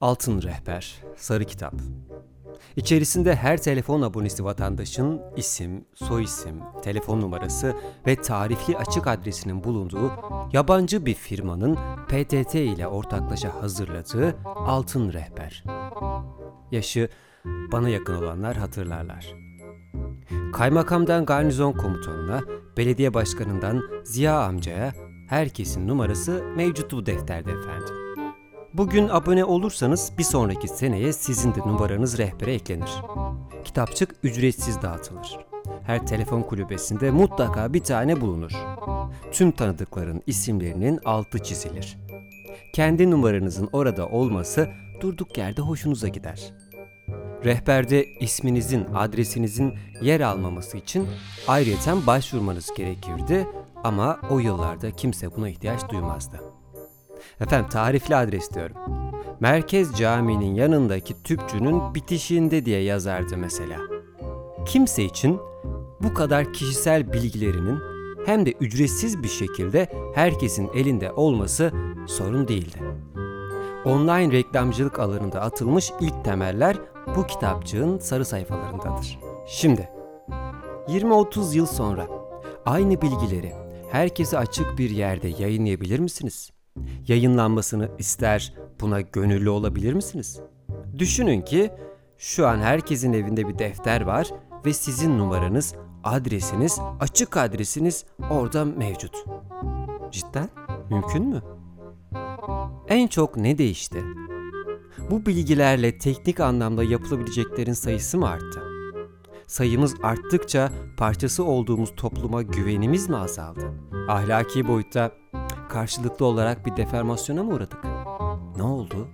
Altın Rehber, Sarı Kitap. İçerisinde her telefon abonesi vatandaşın isim, soyisim, telefon numarası ve tarifli açık adresinin bulunduğu yabancı bir firmanın PTT ile ortaklaşa hazırladığı Altın Rehber. Yaşı bana yakın olanlar hatırlarlar. Kaymakamdan garnizon komutanına, belediye başkanından Ziya amcaya herkesin numarası mevcut bu defterde efendim. Bugün abone olursanız bir sonraki seneye sizin de numaranız rehbere eklenir. Kitapçık ücretsiz dağıtılır. Her telefon kulübesinde mutlaka bir tane bulunur. Tüm tanıdıkların isimlerinin altı çizilir. Kendi numaranızın orada olması durduk yerde hoşunuza gider. Rehberde isminizin, adresinizin yer almaması için ayrıyeten başvurmanız gerekirdi ama o yıllarda kimse buna ihtiyaç duymazdı. Efendim tarifli adres diyorum. Merkez Camii'nin yanındaki tüpçünün bitişiğinde diye yazardı mesela. Kimse için bu kadar kişisel bilgilerinin hem de ücretsiz bir şekilde herkesin elinde olması sorun değildi. Online reklamcılık alanında atılmış ilk temeller bu kitapçığın sarı sayfalarındadır. Şimdi 20-30 yıl sonra aynı bilgileri herkese açık bir yerde yayınlayabilir misiniz? Yayınlanmasını ister, buna gönüllü olabilir misiniz? Düşünün ki şu an herkesin evinde bir defter var ve sizin numaranız, adresiniz, açık adresiniz orada mevcut. Cidden mümkün mü? En çok ne değişti? Bu bilgilerle teknik anlamda yapılabileceklerin sayısı mı arttı? Sayımız arttıkça parçası olduğumuz topluma güvenimiz mi azaldı? Ahlaki boyutta karşılıklı olarak bir deformasyona mı uğradık? Ne oldu?